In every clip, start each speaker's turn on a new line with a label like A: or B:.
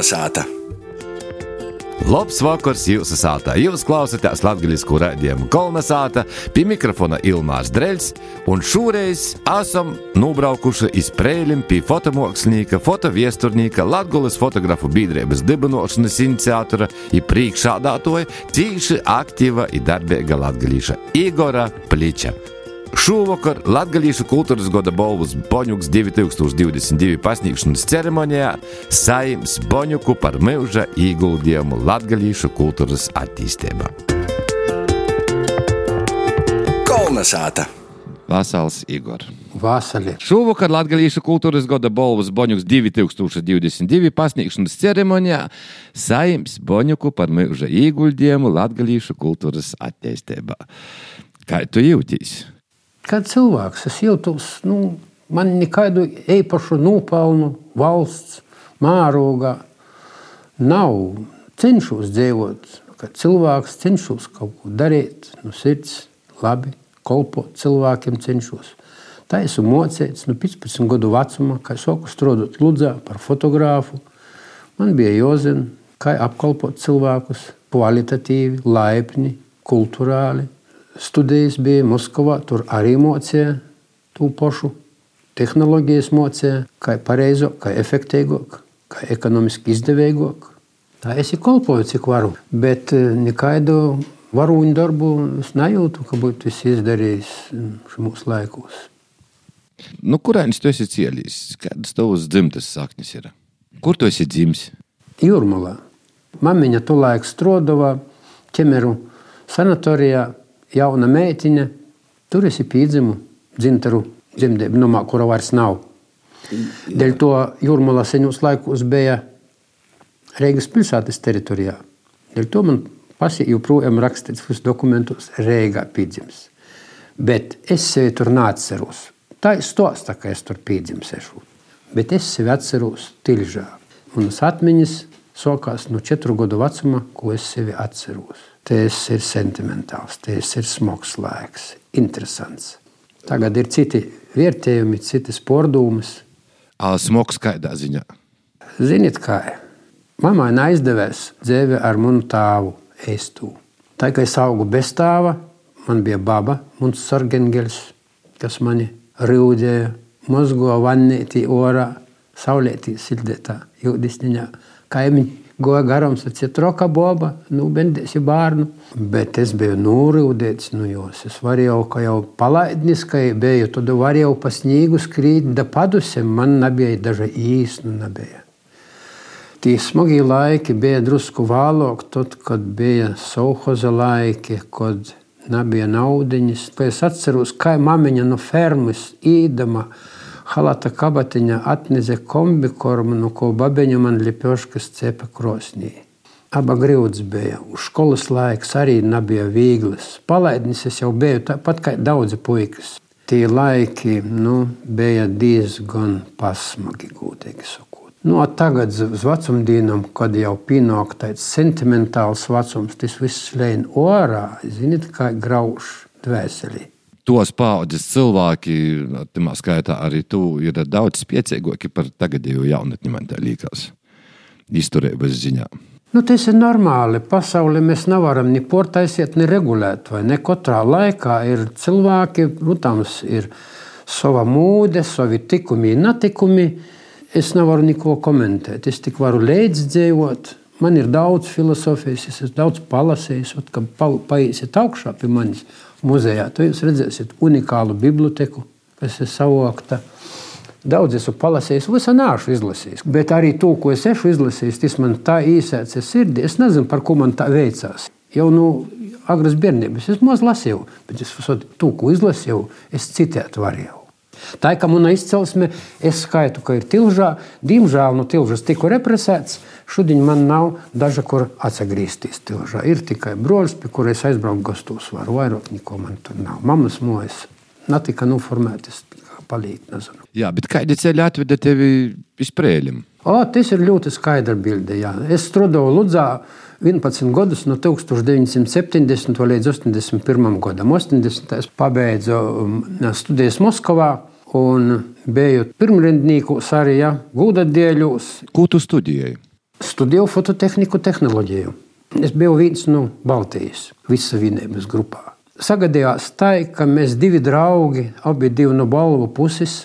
A: Kolnesāta!
B: Labs vakars jūsu sātā. Jūs klausāties latviešu rādījumu kolonizāta, pie mikrofona Ilmārs Dreļs, un šoreiz esam nobraukuši iz Prēlim pie fotomākslinieka, fotoviesturnieka, Latvijas fotografu biedrības dibinošanas iniciatora un priekšādātoja tīši aktīva un darbīga latgalīša Igora Pliča. Šovakar Latvijas kultūras gada balvas Boņuks 2022 pasniegšanas ceremonijā saimts Boņuku par mūža ieguldījumu Latvijas kultūras attīstībā.
A: Kolnesāta!
B: Vasals Igor.
C: Vasarī.
B: Šovakar Latvijas kultūras gada balvas Boņuks 2022 pasniegšanas ceremonijā saimts Boņuku par mūža ieguldījumu Latvijas kultūras attīstībā. Kā tu jūties?
C: Kā cilvēks, es jūtos, nu, man nekādu īpašu nopelnu valsts mārogā nav. Cenšos dzīvot, kā cilvēks, cenšos kaut ko darīt, no sirds, labi, kolpot cilvēkiem, cenšos. Tā esmu mocīts no 15 gadu vecuma, kad sāku strādāt Ludzā par fotogrāfu. Man bija jāzina, kā apkalpot cilvēkus kvalitatīvi, laipni, kultūrāli studijas bija Moskavā, tur arī mocīja to pašu. Tehnoloģijas mocīja, kā pareizo, kā efektīvāk, kā ekonomiski izdevīgāk. Tā es kolpoju, cik varu, bet nekādu varoņu darbu es nejūtu, ka būtu izdarījis šos laikos.
B: Nu, kurienes tu esi cieļījis? Kādas tavas dzimtas saknes ir? Kur tu esi dzimis?
C: Jūrmalā. Mamiņa to laiku strodovā, ķemeru sanatorijā, jauna meitiņa. Tur es piedzimu dzintaru dzimtību, nomā, kura vairs nav. Dēļ to jūrmalā senos laikos bija Reigas pilsētas teritorijā. Dēļ to man pasi joprojām rakstīts visus dokumentus Reigā piedzims. Bet es sevi tur neatceros. Tā ir stosta, ka es tur piedzimsešu. Bet es sevi atceros tilžā. Un atmiņas sākās no četru gadu vecuma, ko es sevi atceros. Tas ir sentimentāls, tas ir smags laiks, interesants. Tagad ir citi vērtējumi, citas pārdomas.
B: Smags kādā ziņā?
C: Ziniet, kā mammai neizdevies dzīve ar manu tēvu ēstu. Tā kā es augu bez tēva, man bija baba, mums sargeņģelis, kas mani rūdēja, mozgo vannītī orā, saulētī sildētā, jūdisniņā, kaimiņi goja garām, sacīja, troka boba, nu, bendēsi bērnu. Bet es biju nūrūdēts no nu, jos. Es varēju, ka jau palaidnis, ka biju, tad varēju pa sniegu skrīt, da padusiem man nebija daža īsnu nebija. Tie smagi laiki bija drusku vēlāk, tad, kad bija sauhoza laiki, kad nebija naudiņas. Es atceros, kā mamiņa no fermas īdama, halata kabatiņā atnese kombikormu, no ko babeņa man lipjoškas cepa krosnī. Aba grūts bija. Uz skolas laiks arī nebija viegls. Palaidnis es jau biju tāpat kā daudzi puikas. Tie laiki nu, bija diezgan pasmagi, gudīgi sakot. Nu, tagad uz vecumdienām, kad jau pienāk tāds sentimentāls vecums, tas viss lēn orā, ziniet, kā grauž dvēselī
B: tos paudzes cilvēki, tā skaitā arī tu, ir daudz spēcīgāki par tagadējo jaunatni, man tā liekas, izturības ziņā.
C: Nu, tas ir normāli. Pasaulē mēs nevaram ni portaisiet, ni regulēt. Ne katrā laikā ir cilvēki, protams, ir sava mūde, savi tikumi, netikumi. Es nevaru neko komentēt. Es tik varu līdzdzīvot. Man ir daudz filozofijas, es esmu daudz palasījis. Kad paiesiet augšā pie manis, muzejā. Tad jūs redzēsiet unikālu biblioteku, kas ir savokta. Daudz esmu palasījis, visu nāšu izlasījis. Bet arī to, ko es esmu izlasījis, tas man tā īsēts sirdī. Es nezinu, par ko man tā veicās. Jau no nu, agras bērnības es maz lasīju, bet es to, ko izlasīju, es citēt varēju. Tā ir mana izcelsme, es skaitu, ka ir tilžā. Diemžēl no tilžas tiku represēts. Šodien man nav daža, kur atgriezties tilžā. Ir tikai broļs, pie kuras aizbraukt gastos. Varu vairāk neko man tur nav. Mammas mojas netika noformētas. Palīt.
B: Jā, bet kādi ceļi atveda tevi izprēļiem?
C: O, tas ir ļoti skaidra bilde. Jā. Es strādāju Ludzā 11 gadus no 1970 līdz 81 gadam. 80. es pabeidzu um, studijas Moskavā. Un biju pirmrindnieku arī ja, gūda dēļos.
B: Ko tu studēji?
C: studēju fototehniku tehnoloģiju. Es biju viens no Baltijas vissavienības grupā. Sagadījās tā, ka mēs divi draugi, abi divi no balvu puses,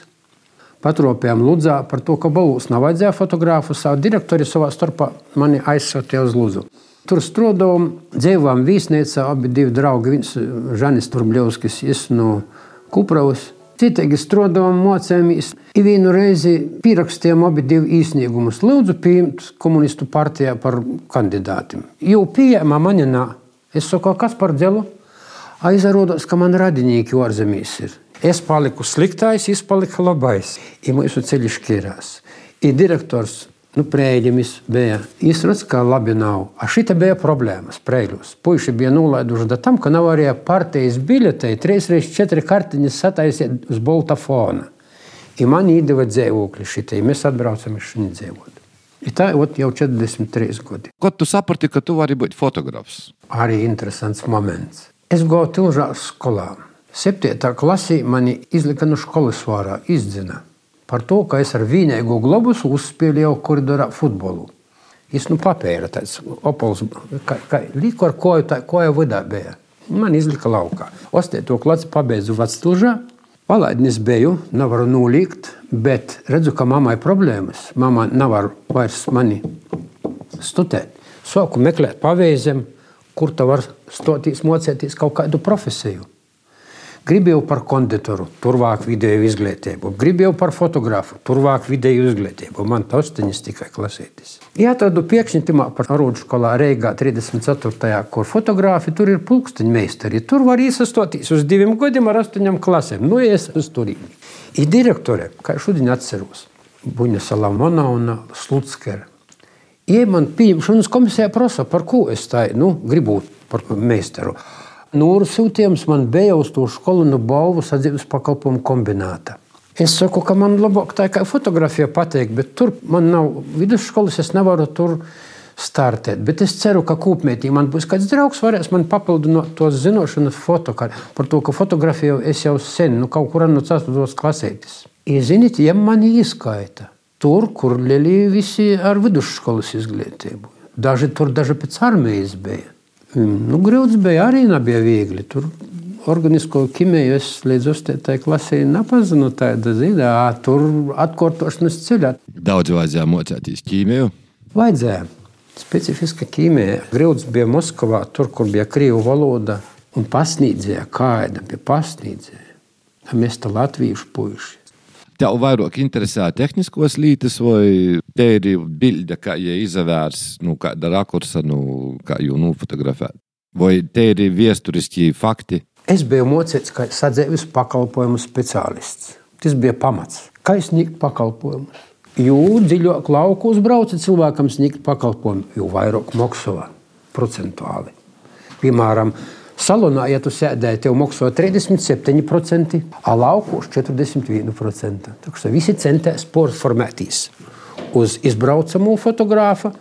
C: patropējām Ludzā par to, ka balvos nav vajadzēja fotografu. Savu direktori savā starpā mani aizsūtīja uz Lūdzu. Tur strādājām, dzīvojām viesnīcā, abi divi draugi, viens Žanis Turbļovskis, es no Kupravas. Citīgi strādājām, mācījāmies. Vienu reizi pierakstījām abi īsniegumus. Lūdzu, pieņemt komunistu partijā par kandidātiem. Jau pieejamā manā. Es saku, kas par dzelu? Aizrādās, ka man radinieki ārzemēs ir. Es paliku sliktais, viņš palika labais. Ir mūsu ceļš kērās. Ir direktors Nu, Prēļimis bija izsmeļs, ka labi nav. A šita bija problēmas prēļos. Puiši bija nolaiduši da tam, ka nav arī partijas biļetei 3x4 kartiņas sataisiet uz bolta fona. I man iedeva dzīvokļi šitai. Mēs atbraucam uz šī dzīvokļa. I tā ot, jau 43 gadi.
B: Kad tu saprati, ka tu vari būt fotografs?
C: Arī interesants moments. Es gāju Tilžās skolā. Septietā klasī mani izlika no skolas vārā, izdzina par to, ka es ar vienīgo globusu uzspēlēju koridorā futbolu. Es nu papēra tāds opols, kā, kā līdz ar koju, tā koja vidā bija. Man izlika laukā. Ostēto klasi pabeidzu Vectulžā. Palaidnis biju, nevaru nolikt, bet redzu, ka mammai problēmas. Mamma nevar vairs mani studēt. Sāku meklēt paveizēm, kur tu var stoties, mocēties kaut kādu profesiju. Gribēju par konditoru, turvāk vidēju izglītību, gribēju par fotografu, turvāk vidēju izglītību. Man tas taņas tikai klasētis. Jā, tādu piekšņitimā par arodu skolā Reigā 34. kur fotografi, tur ir pulksteņu meistari. Tur var iesastoties uz diviem gadiem ar astoņām klasēm. Nu, es uz turīni. Ir direktore, kā šodien atceros, Buņa Salamona un Slutskera. Ja man pieņemšanas komisijā prasa, par ko es tā nu, gribu par meistaru. Nūru sūtījums man bija uz to skolu no balvu sadzīves pakalpojumu kombināta. Es saku, ka man labāk tā kā fotografija patīk, bet tur man nav vidusskolas, es nevaru tur startēt. Bet es ceru, ka kūpmētī man būs kāds draugs, varēs man papildināt tos zināšanas fotokar, par to, ka fotografiju es jau sen, nu kaut kur no 4. klasētis. I ziniet, ja mani izskaita tur, kur lielī visi ar vidusskolas izglītību. Daži tur, daži pēc armijas bija. Nu, grūts bija arī nebija viegli. Tur organisko ķīmiju es līdz uztētai klasē nepazinu tādu zinā, tur atkārtošanas ceļā.
B: Daudz vajadzēja mocēties ķīmiju?
C: Vajadzēja. Specifiska ķīmija. Grūts bija Moskavā, tur, kur bija krievu valoda un pasniedzēja, kāda bija pasniedzēja. Mēs te latviešu puiši.
B: Tev vairāk interesē tehniskos lietas, vai te ir bilde, kā jau izavērs, nu, kāda rakursa, nu, kā jau nofotografēt? Vai te ir viesturiski fakti?
C: Es biju mocīts kā sadzīves pakalpojumu speciālists. Tas bija pamats. Kā sniegt pakalpojumus? Jo dziļāk lauku uzbrauca cilvēkam sniegt pakalpojumu, jo vairāk maksā procentuāli. Piemēram, Salonā, ja tu sēdēji, tev maksā 37%, a laukos 41%. Tā kā visi centās porformētīs uz izbraucamo fotogrāfu.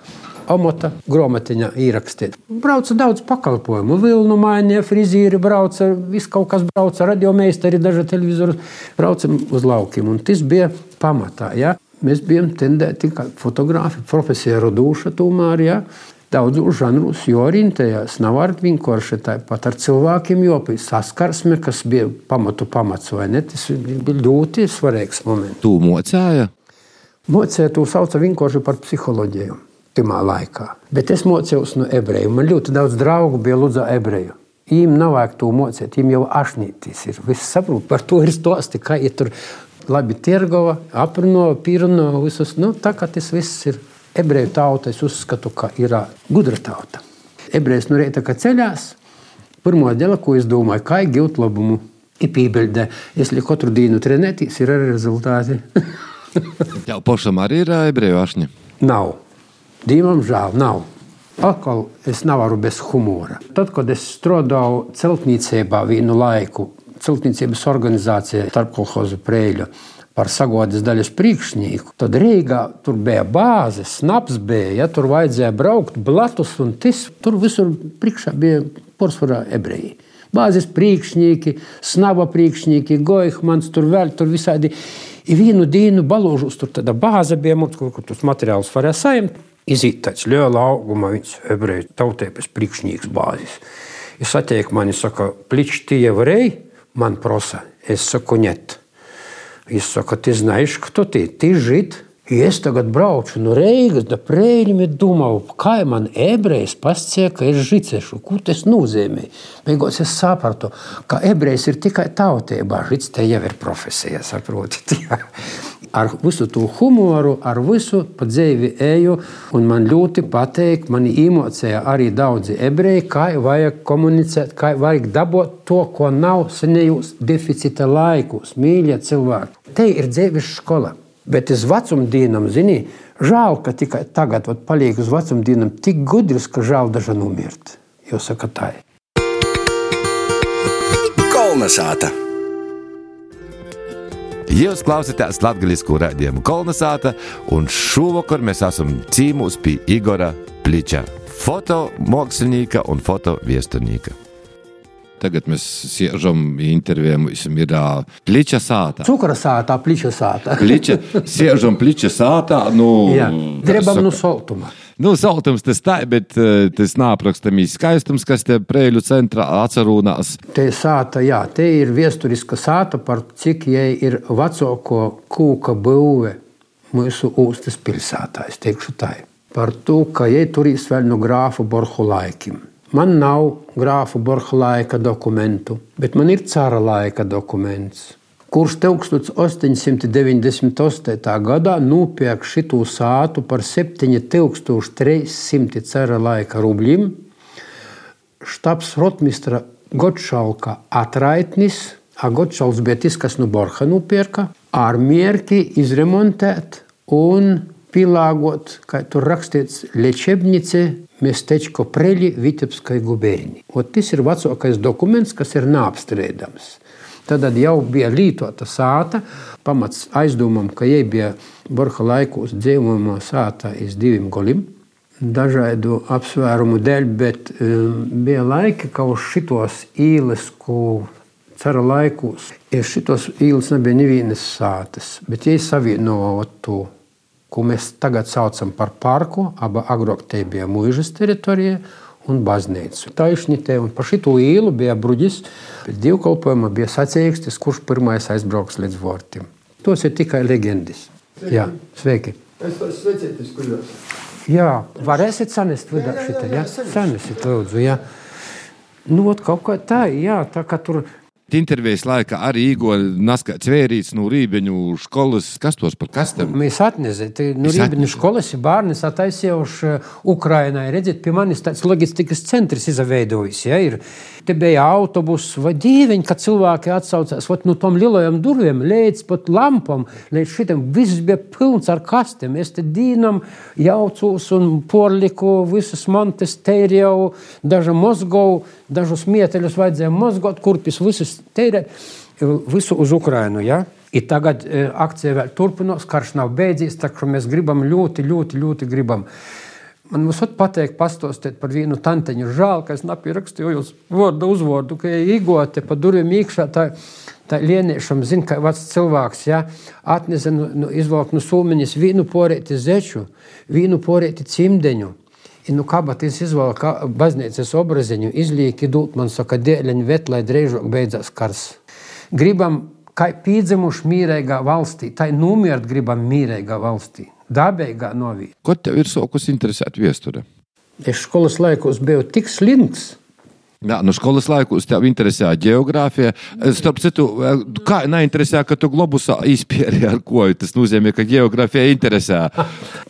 C: Amata grāmatiņā ierakstīt. Brauca daudz pakalpojumu. Vilnu mainīja, frizīri brauca, viss kaut kas brauca, radiomeistari, daži televizori. Braucam uz laukiem. Un tas bija pamatā. Ja? Mēs bijām tendēti, ka fotografi profesija raduša tomēr. Ja? Daudzos žanros orientējās. Nav arī vienkārši tāpat ar cilvēkiem, jo saskarsme, kas bija pamatu pamats, vai ne? Tas bija ļoti svarīgs moments.
B: Tu mocēji?
C: Mocēju to sauca vienkārši par psiholoģiju. Bet es mocījos no ebreju. Man ļoti daudz draugu bija Lūdzu ebreju. Viņam nav vajag to mocīt, viņam jau ašnītīs ir. Viss saprot, par to ir stosti, kā ja tur labi tirgova, aprunā, pirno, visus. Nu, tā kā tas viss ir ebreju tauta, es uzskatu, ka ir gudra tauta. Ebrejs no rīta ceļās. Pirmā dēļa, ko es domāju, kā iegūt labumu, ir pībeļdē. Es li katru dienu trenēties, ir arī rezultāti.
B: Tev pašam arī ir ebreju ašņi?
C: Nav. Dievam žēl, nav. Atkal es nevaru bez humora. Tad, kad es strādāju celtniecībā vienu laiku, celtniecības organizācijā starp kolhozu prēļu, par sagodas daļas priekšnieku. Tad Rīgā tur bija bāze, snaps bija, ja tur vajadzēja braukt blakus un tis. Tur visur priekšā bija porcelāna ebreji. Bāzes priekšnieki, snaba priekšnieki, Goihmans, tur vēl tur visādi. I vienu dienu balūžus tur tāda bāze bija, mums, kur, kur tos materiālus varēja saņemt. Izīt tāds liela auguma, viņš ebreju tautības priekšnieks bāzis. Es attieku mani, saka, pliči tie varēja, man prosa. Es saku, net. Es saku, ты знаешь, кто ты? Ты жид. Ja es tagad braucu no Reigas, da prēļiem ir domāju, kā man ebrejs pascie, ka es žicēšu, ko tas nozīmē. Beigās es sapratu, ka ebrejs ir tikai tautībā, žits te jau ir profesija, saprotat. ar visu to humoru, ar visu pa dzīvi eju, man ļoti patīk, man īmocēja arī daudzi ebreji, kā vajag komunicēt, kā vajag dabūt to, ko nav senējos deficita laikos, mīļie cilvēki. Te ir dzīves skola. Bet es vecumdienam, zini, žēl, ka tikai tagad paliek uz vecumdienam tik gudrs, ka žēl daža nomirt. Jo saka tā.
A: Kolnesāta!
B: Jūs klausāties Latvijas rādījumu kolonizāta, un šovakar mēs esam cīmūs pie Igora Pliča, fotomākslinieka un fotoviesturnieka. Tagad mēs sēžam intervijā, mums ir pliča sāta.
C: Cukura sāta, pliča sāta.
B: pliča, sēžam pliča sāta. Nu,
C: Jā, gribam no saltuma.
B: Nu, saltums tas tā, bet uh, tas nāprakstamīs skaistums, kas te prēļu centrā atcerūnās.
C: Te sāta, jā, te ir viesturiska sāta, par cik jai ir vecāko kūka būve mūsu ūstas pilsētā, es teikšu tā. Par to, ka jai turīs vēl no grāfu Borhu laikim. Man nav grāfu Borha laika dokumentu, bet man ir cara laika dokuments, kurš 1898. gadā nopirka šitu sātu par 7300 cara laika rubļiem. Štabs rotmistra Gotšalka atraitnis, a Gotšals bija tas, kas no Borha nopirka, ar mierki izremontēt un pielāgot, kā tur rakstīts, lečebnice местечко Прелі Vitebskai gubernijai. O tas ir vecākais dokuments, kas ir neapstrīdams. Tad jau bija lītota sāta, pamats aizdomam, ka jai bija Borha laikos dzīvojumā sāta iz diviem golim. Dažādu apsvērumu dēļ, bet um, bija laiki, ka uz šitos īles, ko cara laikos, ir šitos īles nebija nevienas sātas, bet jai savienoja to ko mēs tagad saucam par parku, aba agrāk te bija mūžas teritorija un baznīca. Taisnītē un pa šito īlu bija bruģis, bet divkalpojumā bija sacīkstis, kurš pirmais aizbrauks līdz vortim. Tos ir tikai leģendas. Jā, sveiki!
D: Es varu sveicēties, kur jūs?
C: Jā, varēsiet sanest vidā šitā, jā? Sanesiet, lūdzu, jā. Nu, kaut kā tā, jā, tā kā tur
B: intervijas laikā arī Igor Naskats vērīts no Rībeņu skolas. Kas tos par kastām?
C: Mēs atnezam, no Rībeņu skolas ir bērnis attaisījuši uh, Ukrainai. Redziet, pie manis tāds loģistikas centrs izveidojis. Ja, ir. Te bija autobus vai dīviņi, kad cilvēki atsaucās vat, no tom lielajām durvīm līdz pat lampam, līdz šitam. Viss bija pilns ar kastiem. Es te dīnam jaucos un porliku visas mantas tērjau, dažu mozgovu, dažus mieteļus vajadzēja mozgot, kurpis visas tērēt visu uz Ukrajinu. Ja? I tagad e, akcija vēl turpinās, karš nav beidzies, tā kā mēs gribam ļoti, ļoti, ļoti gribam. Man visot patīk pastostēt par vienu tanteņu. Žēl, ka es nepirakstīju jūs vārdu uzvārdu, ka igote pa durvīm iekšā. Tā, tā lieniešam zina, ka vecs cilvēks ja, atnesa nu, nu, izvalk no sūmiņas vīnu porēti zeču, vīnu porēti cimdeņu. I nu kabatas izvēlēja baznīcas obraziņu, izlīki dūt man saka, dēļaņu vet, lai drīzāk beidzās kars. Gribam, kā pīdzimuši mīrīgā valstī, tai numirt gribam mīrīgā valstī, dabīgā novīt.
B: Ko tev ir sokus interesēt viesture?
C: Es skolas laikos biju tik slinks,
B: Jā, no skolas laikos tev interesēja geogrāfija. Starp citu, kā neinteresē, ka tu globusā izpēri ar ko? Tas nozīmē, ka geogrāfija interesē.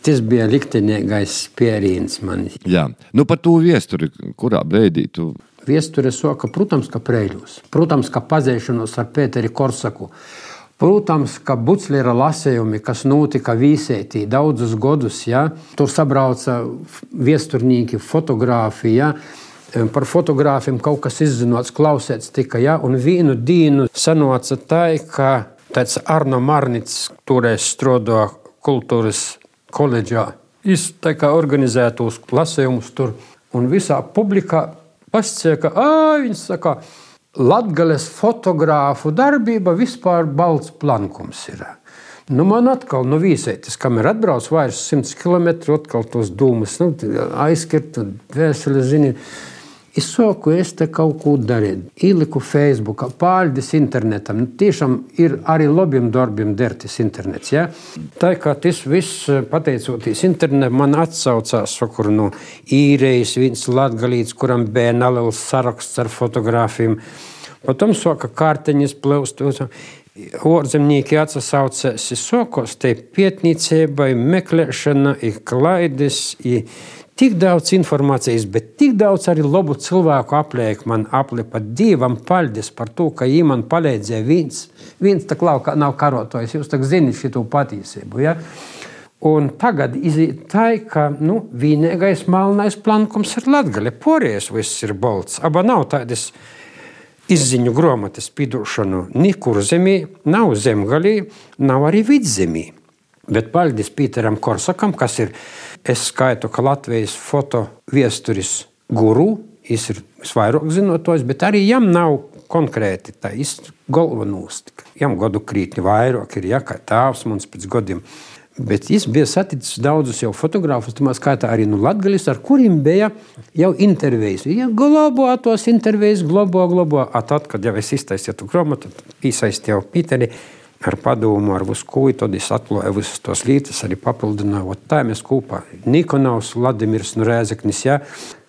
C: Tas bija liktenīgais spēriens man.
B: Jā, nu par to viesturi, kurā brīdī tu.
C: Viesture soka, protams, ka preļos. Protams, ka pazīšanos ar Pēteri Korsaku. Protams, ka Buclera lasījumi, kas notika Vīsētī daudzus gadus, ja, tur sabrauca viesturnīki, fotogrāfi. Ja, par fotogrāfiem kaut kas izzināts, klausēts tikai. Ja? Un vienu dienu sanāca tā, ka tāds Arno Marnits toreiz strādāja kultūras koledžā. Viņš organizētos lasījumus tur, un visā publikā pascieka, ka viņš saka, Latgales fotogrāfu darbība vispār balts plankums ir. Nu, man atkal, nu, vīsētis, kam ir atbraucis vairs 100 km, atkal tos dūmus nu, aizskirt, vēseli zini. Es saku, es te kaut ko darīju. Ieliku Facebook, pārdis internetam. Nu, tiešām ir arī labiem darbiem dertis internets. Ja? Tā kā tas viss, pateicoties internetam, man atsaucās sakur, no īrijas viens latgalīts, kuram bija neliels saraksts ar fotogrāfiem. Potom saka kārtiņas plēst. Orzemnieki atsaucās sokos, te pietnīcībai, meklēšana, ir klaides, ir tik daudz informācijas, bet tik daudz arī labu cilvēku apliek man aplipa Dievam paldies par to, ka viņi man palīdzēja. Viens, viens tā klaukā nav karotojis, jūs tak zinat šito patiesību. Ja? Un tagad iziet tā, ka nu, vienīgais melnais plankums ir latgaļa. Porijas viss ir bolts. Aba nav tādas izziņu grāmatas pidošanu nekur zemī, nav zemgalī, nav arī vidzemī. Bet paldies Pīteram Korsakam, kas ir Es skaitu, ka Latvijas foto viesturis guru, viņš ir visvairāk zinotos, bet arī jam nav konkrēti tā galvenūstika. Jam godu krītni vairāk ir, ja kā tēvs mums pēc godiem. Bet viņš bija saticis daudzus jau fotogrāfus, tā skaitā arī nu latgaļus, ar kuriem bija jau intervijas. Ja globo tos intervijas, globo. A tad, kad jau es iztaisīju to grāmatu, piesaistīju Pīteri, ar padomu, ar ko, tad es atklāju visas tos lietas, arī papildināju. Tā mēs kopā. Nikonaus, Vladimirs un Rēzeknis, ja,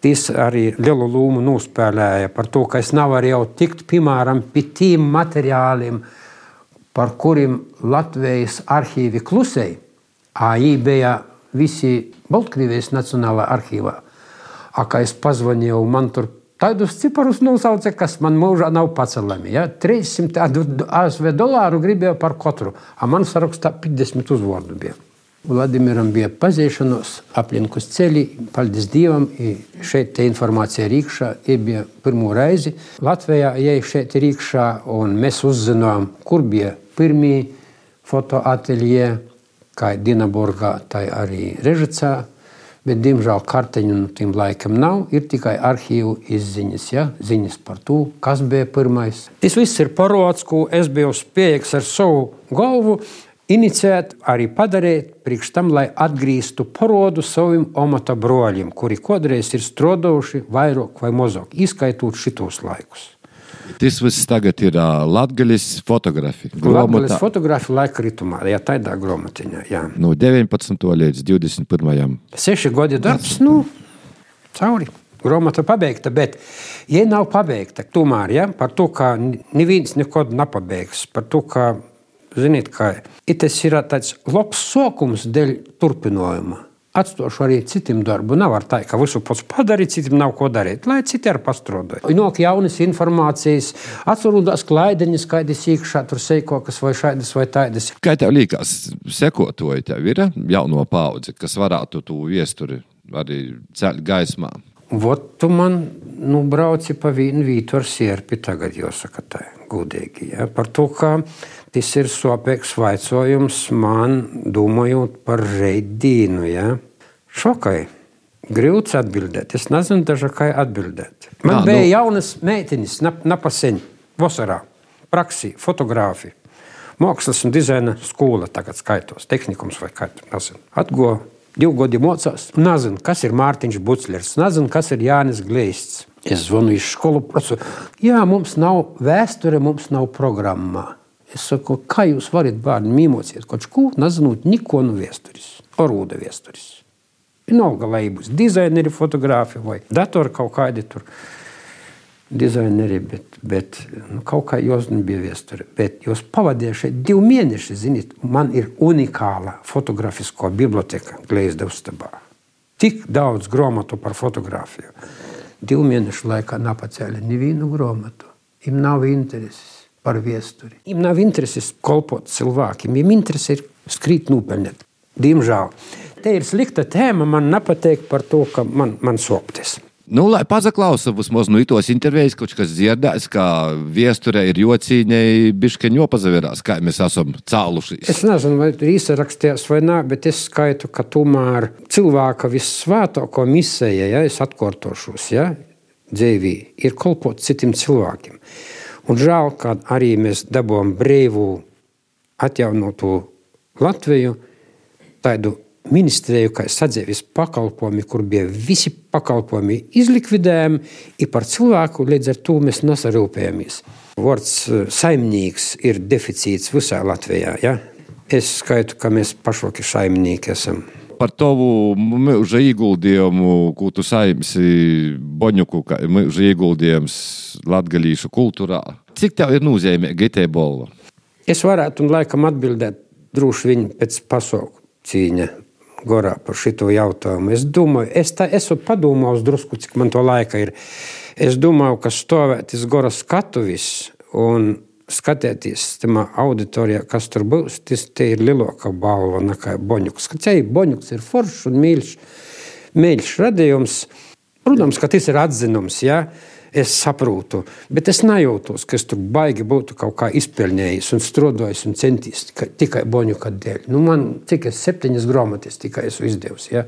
C: tas arī lielu lūmu nospēlēja par to, ka es nevaru jau tikt, piemēram, pie tiem materiāliem, par kuriem Latvijas arhīvi klusēja. AI bija visi Baltkrievijas Nacionālā arhīvā. A, kā es pazvanīju, man tur Tādus ciparus nosauca, kas man mūžā nav pacelami. Ja? 300 ASV dolāru gribēja par katru, a man sarakstā 50 uzvārdu bija. Vladimiram bija pazīšanos, aplinkus ceļi, paldies Dievam, šeit te informācija ir iekšā, bija pirmo reizi Latvijā, ja šeit ir iekšā, un mēs uzzinām, kur bija pirmie fotoateljē, kā Dinaburgā, tā arī Režicā, bet, diemžēl, karteņu no tiem laikam nav. Ir tikai arhīvu izziņas, ja? ziņas par to, kas bija pirmais. Tas viss ir parots, ko es biju spējīgs ar savu galvu. Iniciēt, arī padarīt, priekš tam, lai atgrieztu porodu saviem omata broļiem, kuri kādreiz ir strādājuši vairāk vai mazāk, izskaitot šitos laikus.
B: Tas viss tagad ir Latvijas fotografija.
C: Latvijas fotografija laika ritumā, ja tādā grāmatiņā.
B: No 19. līdz 21.
C: Seši gadi darbs, nu, cauri. Grāmata pabeigta, bet, ja nav pabeigta, tomēr ja, par to, ka neviens neko nepabeigs, par to, ka, ziniet, ka tas ir tāds labs sokums dēļ turpinājuma atstāšu arī citiem darbu. Nav tā, ka visu pats padarīt, citiem nav ko darīt. Lai citi ar pastrādāju. Nāk jaunas informācijas, atcerās klaidiņas, kādas iekšā tur seikokas vai šādas vai tādas.
B: Kā tev liekas, sekotoji tev ir jauno paudzi, kas varētu to viesturi arī celt gaismā?
C: Vot tu man nu, brauci pa vienu vītu ar sierpi, tagad jāsaka tā, gudīgi. Ja? Par to, ka tas ir sopīgs vaicojums man, domājot par reidīnu. Ja? Šokai. Grūts atbildēt. Es nezinu, dažā kā atbildēt. Man Jā, bija nu... jaunas meitenes, napaseņ, vasarā, praksī, fotografija. Mākslas un dizaina skola tagad skaitos, tehnikums vai kā tur nezinu. Atgo divu gadu mocās. Nezinu, kas ir Mārtiņš Buclers, nezinu, kas ir Jānis Gleists. Es zvanu uz skolu, prasu, jā, mums nav vēsture, mums nav programmā. Es saku, kā jūs varat bērnu mīmociet kaut ko, nezinot neko no vēstures, orūda vēstures. Vienalga, lai būs dizaineri, fotografi vai datori kaut kādi tur dizaineri, bet, bet nu, kaut kā jūs nebija viesture. Bet jūs pavadījāt šeit divi mēneši, ziniet, man ir unikāla fotografisko biblioteka Gleizda uzstabā. Tik daudz grāmatu par fotografiju. Divu mēnešu laikā nepacēla nevienu grāmatu. Viņam nav intereses par viesturi. Viņam nav intereses kolpot cilvēkiem, viņam interese ir skrīt nopelnīt. Diemžēl te ir slikta tēma. Man nepatīk par to, ka man, man sopties.
B: Nu, lai pazaklausa vismaz no itos intervijas, kaut kas dzirdēs, ka viesturē ir jocīņai biškeņo pazaverās, kā mēs esam cālušies.
C: Es nezinu, vai tur īsarakstījās vai nē, bet es skaitu, ka tomēr cilvēka vissvētāko misija, ja es atkārtošos, ja, dzīvī, ir kolpot citiem cilvēkiem. Un žēl, ka arī mēs dabūjām brīvu, atjaunotu Latviju tādu ministriju, kā sadzīves pakalpojumi, kur bija visi pakalpojumi izlikvidējami, ir par cilvēku, līdz ar to mēs nesarūpējamies. Vārds eh, saimnieks ir deficīts visā Latvijā. Ja? Es skaitu, ka mēs pašoki saimnieki esam.
B: Par tavu mūža ieguldījumu, ko tu saimsi Boņuku, mūža ieguldījums latgalīšu kultūrā. Cik tev ir nozīmīga itē bolva?
C: Es varētu un laikam atbildēt droši vien pēc pasauku cīņa gorā par šito jautājumu. Es domāju, es tā esmu padomājis drusku, cik man to laika ir. Es domāju, ka stāvēt iz goras skatuvis un skatieties tajā auditorijā, kas tur būs, tas ir lielāka balva nekā boņuks. Ka ceļš boņuks ir foršs un mīļš, mīļš radījums. Protams, ka tas ir atzinums. Ja? Es saprotu, bet es nejūtos, ka es tur baigi būtu kaut kā izpelnījis un strādājis un centies tikai, tikai boņu dēļ. Nu, man es septiņas grāmatas tikai esmu izdevusi. Ja?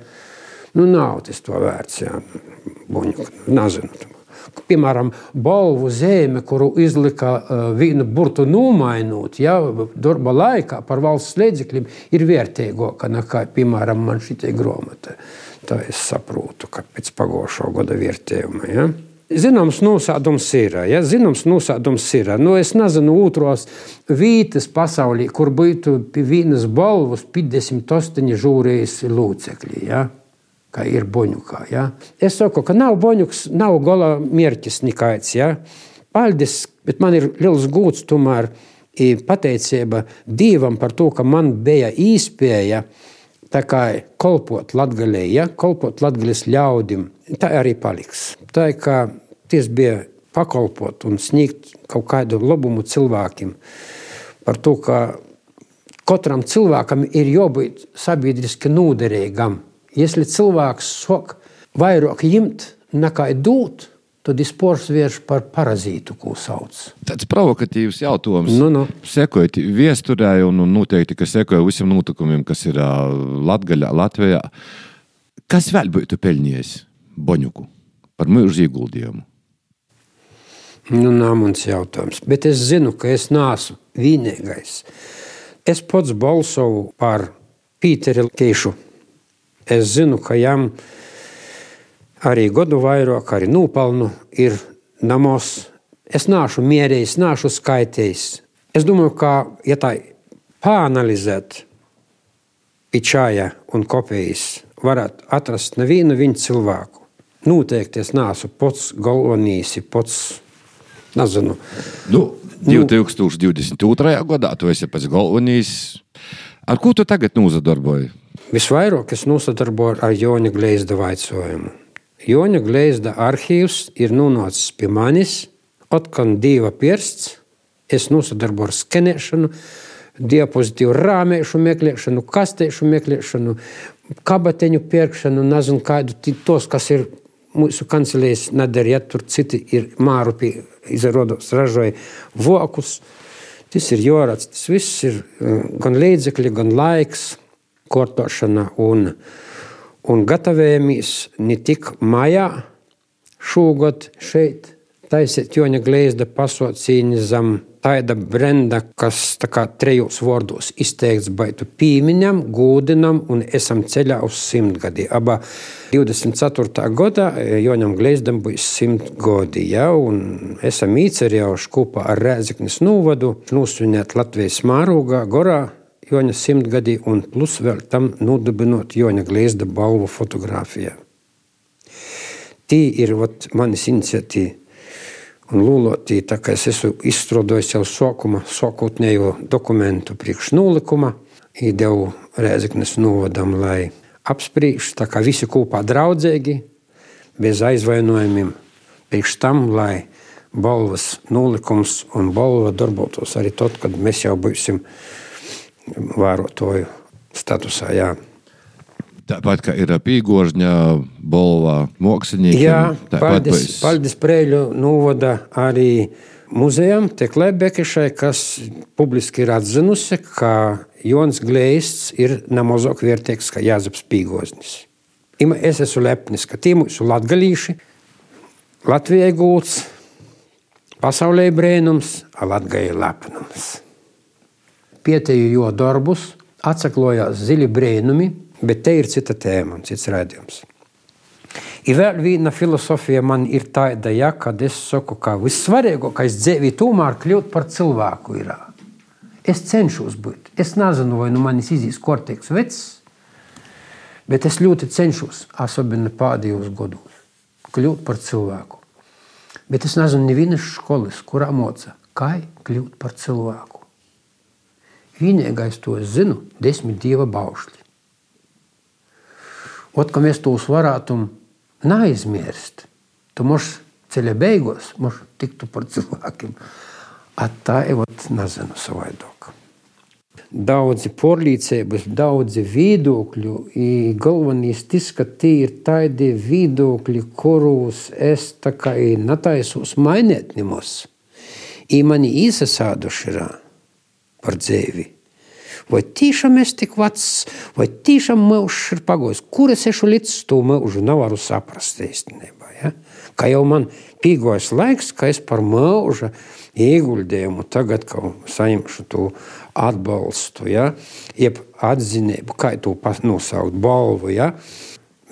C: Nu, nav tas to vērts. Ja? Boņu, nezinu piemēram, balvu zeme, kuru izlika uh, vienu burtu nomainot, ja, darba laikā par valsts līdzekļiem, ir vērtīgāka nekā, piemēram, man šī grāmata. Tā es saprotu, ka pēc pagājušā gada vērtējuma. Ja. Zināms, nosādums ir. Ja? Zināms, nosādums ir. Nu, es nezinu, otros vītas pasaulī, kur būtu vienas balvas 58 žūrijas locekļi. Ja? kā ir boņukā. Ja? Es saku, ka nav boņuks, nav gala mērķis nekāds. Ja? Paldies, bet man ir liels gūts tomēr pateicība Dievam par to, ka man bija īspēja tā kā kolpot latgaļai, ja? kolpot latgaļas ļaudim. Tā arī paliks. Tā kā tas bija pakalpot un sniegt kaut kādu labumu cilvēkiem par to, ka katram cilvēkam ir jābūt sabiedriski noderīgam ja cilvēks sok vairāk ņemt nekā dot, tad ir spors vērš par parazītu, ko sauc.
B: Tāds provokatīvs jautājums.
C: Nu, nu.
B: Sekojot viesturē un, un noteikti, ka sekoja visiem notikumiem, kas ir Latgaļā, Latvijā. Kas vēl būtu pelnījis Boņuku par mūža ieguldījumu?
C: Nu, nav mans jautājums. Bet es zinu, ka es neesmu vienīgais. Es pats balsoju par Pīteru Keišu es zinu, ka jām arī godu vairāk, arī nopelnu ir namos. Es nāšu mierējis, nāšu skaitījis. Es domāju, ka, ja tā pāanalizēt pičāja un kopijas, varētu atrast nevienu viņu cilvēku. Noteikti es neesmu pats galvenīs, pats nezinu.
B: Nu, 2022. gadā tu esi pats galvenīs. Ar ko tu tagad nozadarbojies?
C: Visvairāk es nosadarboju ar Joņa Gleizda vaicojumu. Joņa Gleizda arhīvs ir nonācis pie manis, atkal dieva pirksts. Es nosadarboju ar skenēšanu, diapozitīvu rāmēšanu, meklēšanu, kastēšanu, meklēšanu, kabateņu pirkšanu, nezinu, kādu tos, kas ir mūsu kancelēs nedarīja, tur citi ir māru pie izrādos ražoja vokus. Tas ir jorats, tas viss ir eh, gan līdzekļi, gan laiks kortošana un, un gatavojamies ne tik mājā šogad šeit taisīt Joņa Glēzda pasaucīni zem tāda brenda, kas tā kā trejos vārdos izteikts baitu pīmiņam, gūdinam un esam ceļā uz simtgadi. Aba 24. gadā Joņam Glēzdam būs simt gadi, ja, un esam īcerējuši kopā ar Rēziknis nūvadu nosvinēt Latvijas mārūgā, gorā Joņa simtgadī un plus vēl tam nodibinot Joņa Glēzda balvu fotografijā. Tī ir ot, manis iniciatīva. Un lūlotī, tā kā es esmu izstrādājis jau sākuma, sākotnējo dokumentu priekš nolikuma, ideju Rēzeknes novadam, lai apspriež, tā kā visi kopā draudzīgi, bez aizvainojumiem, priekš tam, lai balvas nolikums un balva darbotos arī tad, kad mēs jau būsim vērotoju statusā. Jā.
B: Tāpat kā ir pīgožņa balvā māksliniekiem.
C: Jā, paldies, būs... paldies Prēļu novada arī muzejam Teklēbekešai, kas publiski ir atzinusi, ka Jons Gleists ir nemazāk vērtīgs kā Jāzeps Pīgoznis. Es esmu lepnis, ka tie mūsu latgalīši Latvijai gūts, pasaulē brēnums, a Latgai lepnums pieteju jo darbus, atsaklojās ziļi brēnumi, bet te ir cita tēma un cits redzējums. Ir vēl viena filozofija man ir tāda, ja, kad es saku, ka vissvarīgākais dzīvē tomēr kļūt par cilvēku ir. Es cenšos būt. Es nezinu, vai nu manis izīs korteks vecs, bet es ļoti cenšos, asabina pēdējos gados, kļūt par cilvēku. Bet es nezinu nevienas skolas, kurā moca, kā kļūt par cilvēku. Vienīgais to es zinu, desmit dieva baušļi. Ot, ka mēs tos varētu neaizmirst, tu mums ceļa beigās mums tiktu par cilvēkiem. Tā ir, nezinu, savādāk. Daudzi porlīdzības, daudzi viedokļu, galvenais tas, ka tie ir tādi viedokļi, kurus es tā kā netaisos mainīt nemos. I mani īsasāduši ir par dzīvi. Vai tiešām es tik vecs, vai tiešām mūžs ir pagājis, kur es ešu līdz to mūžu, nevaru saprast īstenībā. Ja? Kā jau man pīgojas laiks, ka es par mūža ieguldījumu tagad saņemšu to atbalstu, ja? jeb atzinību, kā to nosaukt balvu. Ja?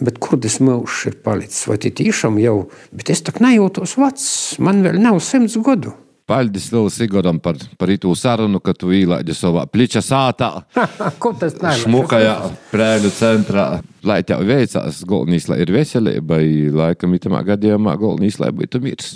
C: Bet kur tas mūžs ir palicis? Vai tiešām jau, bet es tā nejūtos vecs, man vēl nav simts gadu.
B: Paldies Lielus Igoram par, par itu sarunu, ka tu īlaidi savā pliča sātā.
C: Ko tas nē?
B: Šmukajā prēļu centrā. Lai tev veicās, galvenais, lai ir veselība, laikam itamā gadījumā galvenais, lai būtu mirs.